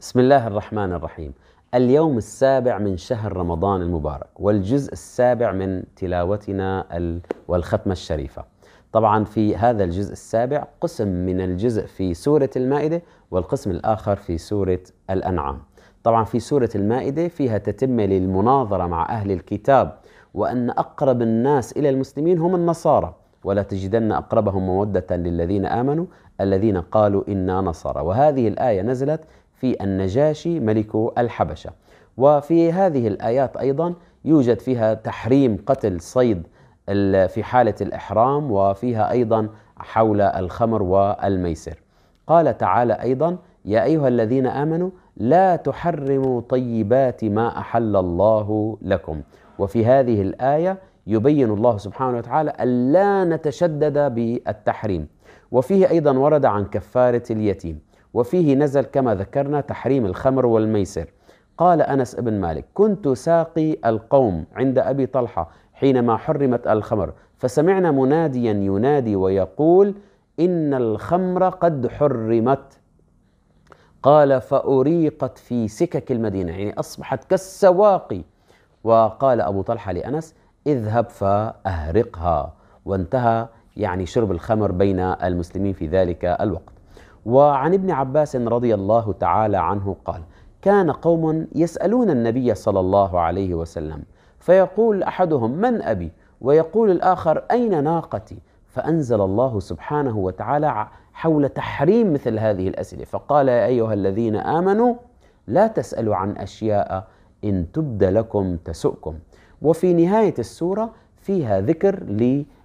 بسم الله الرحمن الرحيم. اليوم السابع من شهر رمضان المبارك والجزء السابع من تلاوتنا والختمة الشريفة. طبعا في هذا الجزء السابع قسم من الجزء في سورة المائدة والقسم الآخر في سورة الأنعام. طبعا في سورة المائدة فيها تتمة للمناظرة مع أهل الكتاب وأن أقرب الناس إلى المسلمين هم النصارى. ولا تجدن أقربهم مودة للذين آمنوا الذين قالوا إنا نصارى. وهذه الآية نزلت في النجاشي ملك الحبشة. وفي هذه الآيات أيضا يوجد فيها تحريم قتل صيد في حالة الإحرام وفيها أيضا حول الخمر والميسر. قال تعالى أيضا يا أيها الذين آمنوا لا تحرموا طيبات ما أحل الله لكم. وفي هذه الآية يبين الله سبحانه وتعالى ألا نتشدد بالتحريم. وفيه أيضا ورد عن كفارة اليتيم. وفيه نزل كما ذكرنا تحريم الخمر والميسر. قال أنس بن مالك كنت ساقي القوم عند أبي طلحة حينما حرمت الخمر فسمعنا مناديا ينادي ويقول إن الخمر قد حرمت. قال فأريقت في سكك المدينة. يعني أصبحت كالسواقي. وقال أبو طلحة لأنس اذهب فأهرقها. وانتهى يعني شرب الخمر بين المسلمين في ذلك الوقت. وعن ابن عباس رضي الله تعالى عنه قال كان قوم يسألون النبي صلى الله عليه وسلم فيقول أحدهم من أبي؟ ويقول الآخر أين ناقتي؟ فأنزل الله سبحانه وتعالى حول تحريم مثل هذه الأسئلة فقال يا أيها الذين آمنوا لا تسألوا عن أشياء إن تبد لكم تسؤكم. وفي نهاية السورة فيها ذكر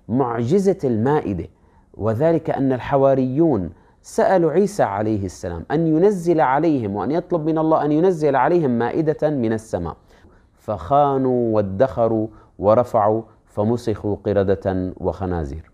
لمعجزة المائدة وذلك أن الحواريون سألوا عيسى عليه السلام أن ينزل عليهم وأن يطلب من الله أن ينزل عليهم مائدة من السماء. فخانوا وادخروا ورفعوا فمسخوا قردة وخنازير.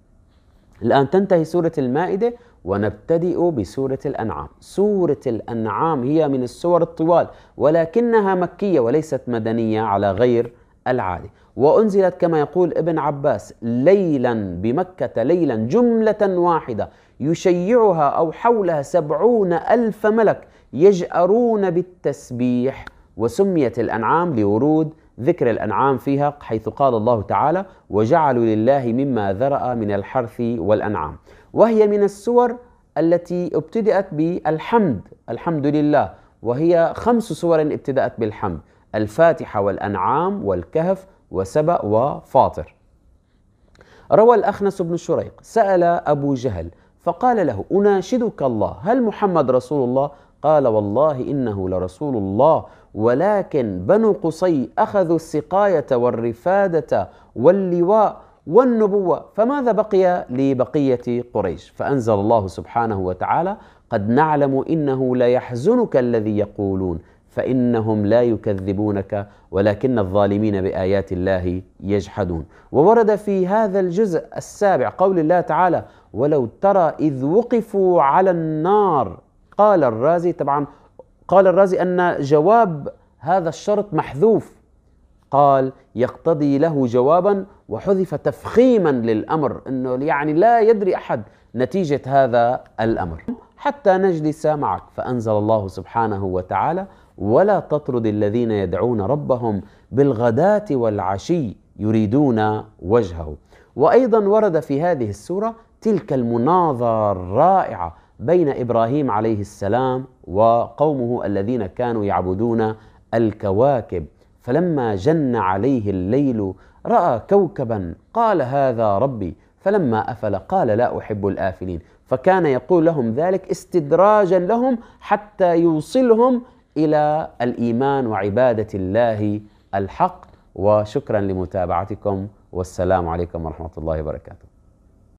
الآن تنتهي سورة المائدة ونبتدئ بسورة الأنعام. سورة الأنعام هي من السور الطوال ولكنها مكية وليست مدنية على غير العادة. وأنزلت كما يقول ابن عباس ليلا بمكة ليلا جملة واحدة. يشيعها أو حولها سبعون ألف ملك يجأرون بالتسبيح. وسميت الأنعام لورود ذكر الأنعام فيها حيث قال الله تعالى وجعلوا لله مما ذرأ من الحرث والأنعام وهي من السور التي ابتدأت بالحمد الحمد لله. وهي خمس سور ابتدأت بالحمد الفاتحة والأنعام والكهف وسبأ وفاطر. روى الأخنس بن شريق سأل أبو جهل فقال له أناشدك الله. هل محمد رسول الله؟ قال والله إنه لرسول الله ولكن بنو قصي أخذوا السقاية والرفادة واللواء والنبوة فماذا بقي لبقية قريش؟ فأنزل الله سبحانه وتعالى قد نعلم إنه ليحزنك الذي يقولون. فإنهم لا يكذبونك ولكن الظالمين بآيات الله يجحدون. وورد في هذا الجزء السابع قول الله تعالى ولو ترى إذ وقفوا على النار قال الرازي طبعا قال الرازي أن جواب هذا الشرط محذوف. قال يقتضي له جوابا وحذف تفخيما للأمر أنه يعني لا يدري أحد نتيجة هذا الأمر. حتى نجلس معك. فأنزل الله سبحانه وتعالى ولا تطرد الذين يدعون ربهم بالغداة والعشي يريدون وجهه. وأيضا ورد في هذه السورة تلك المناظرة الرائعة بين إبراهيم عليه السلام وقومه الذين كانوا يعبدون الكواكب. فلما جن عليه الليل رأى كوكبا قال هذا ربي. فلما أفل قال لا أحب الآفلين. فكان يقول لهم ذلك استدراجا لهم حتى يوصلهم إلى الإيمان وعبادة الله الحق. وشكرا لمتابعتكم. والسلام عليكم ورحمة الله وبركاته.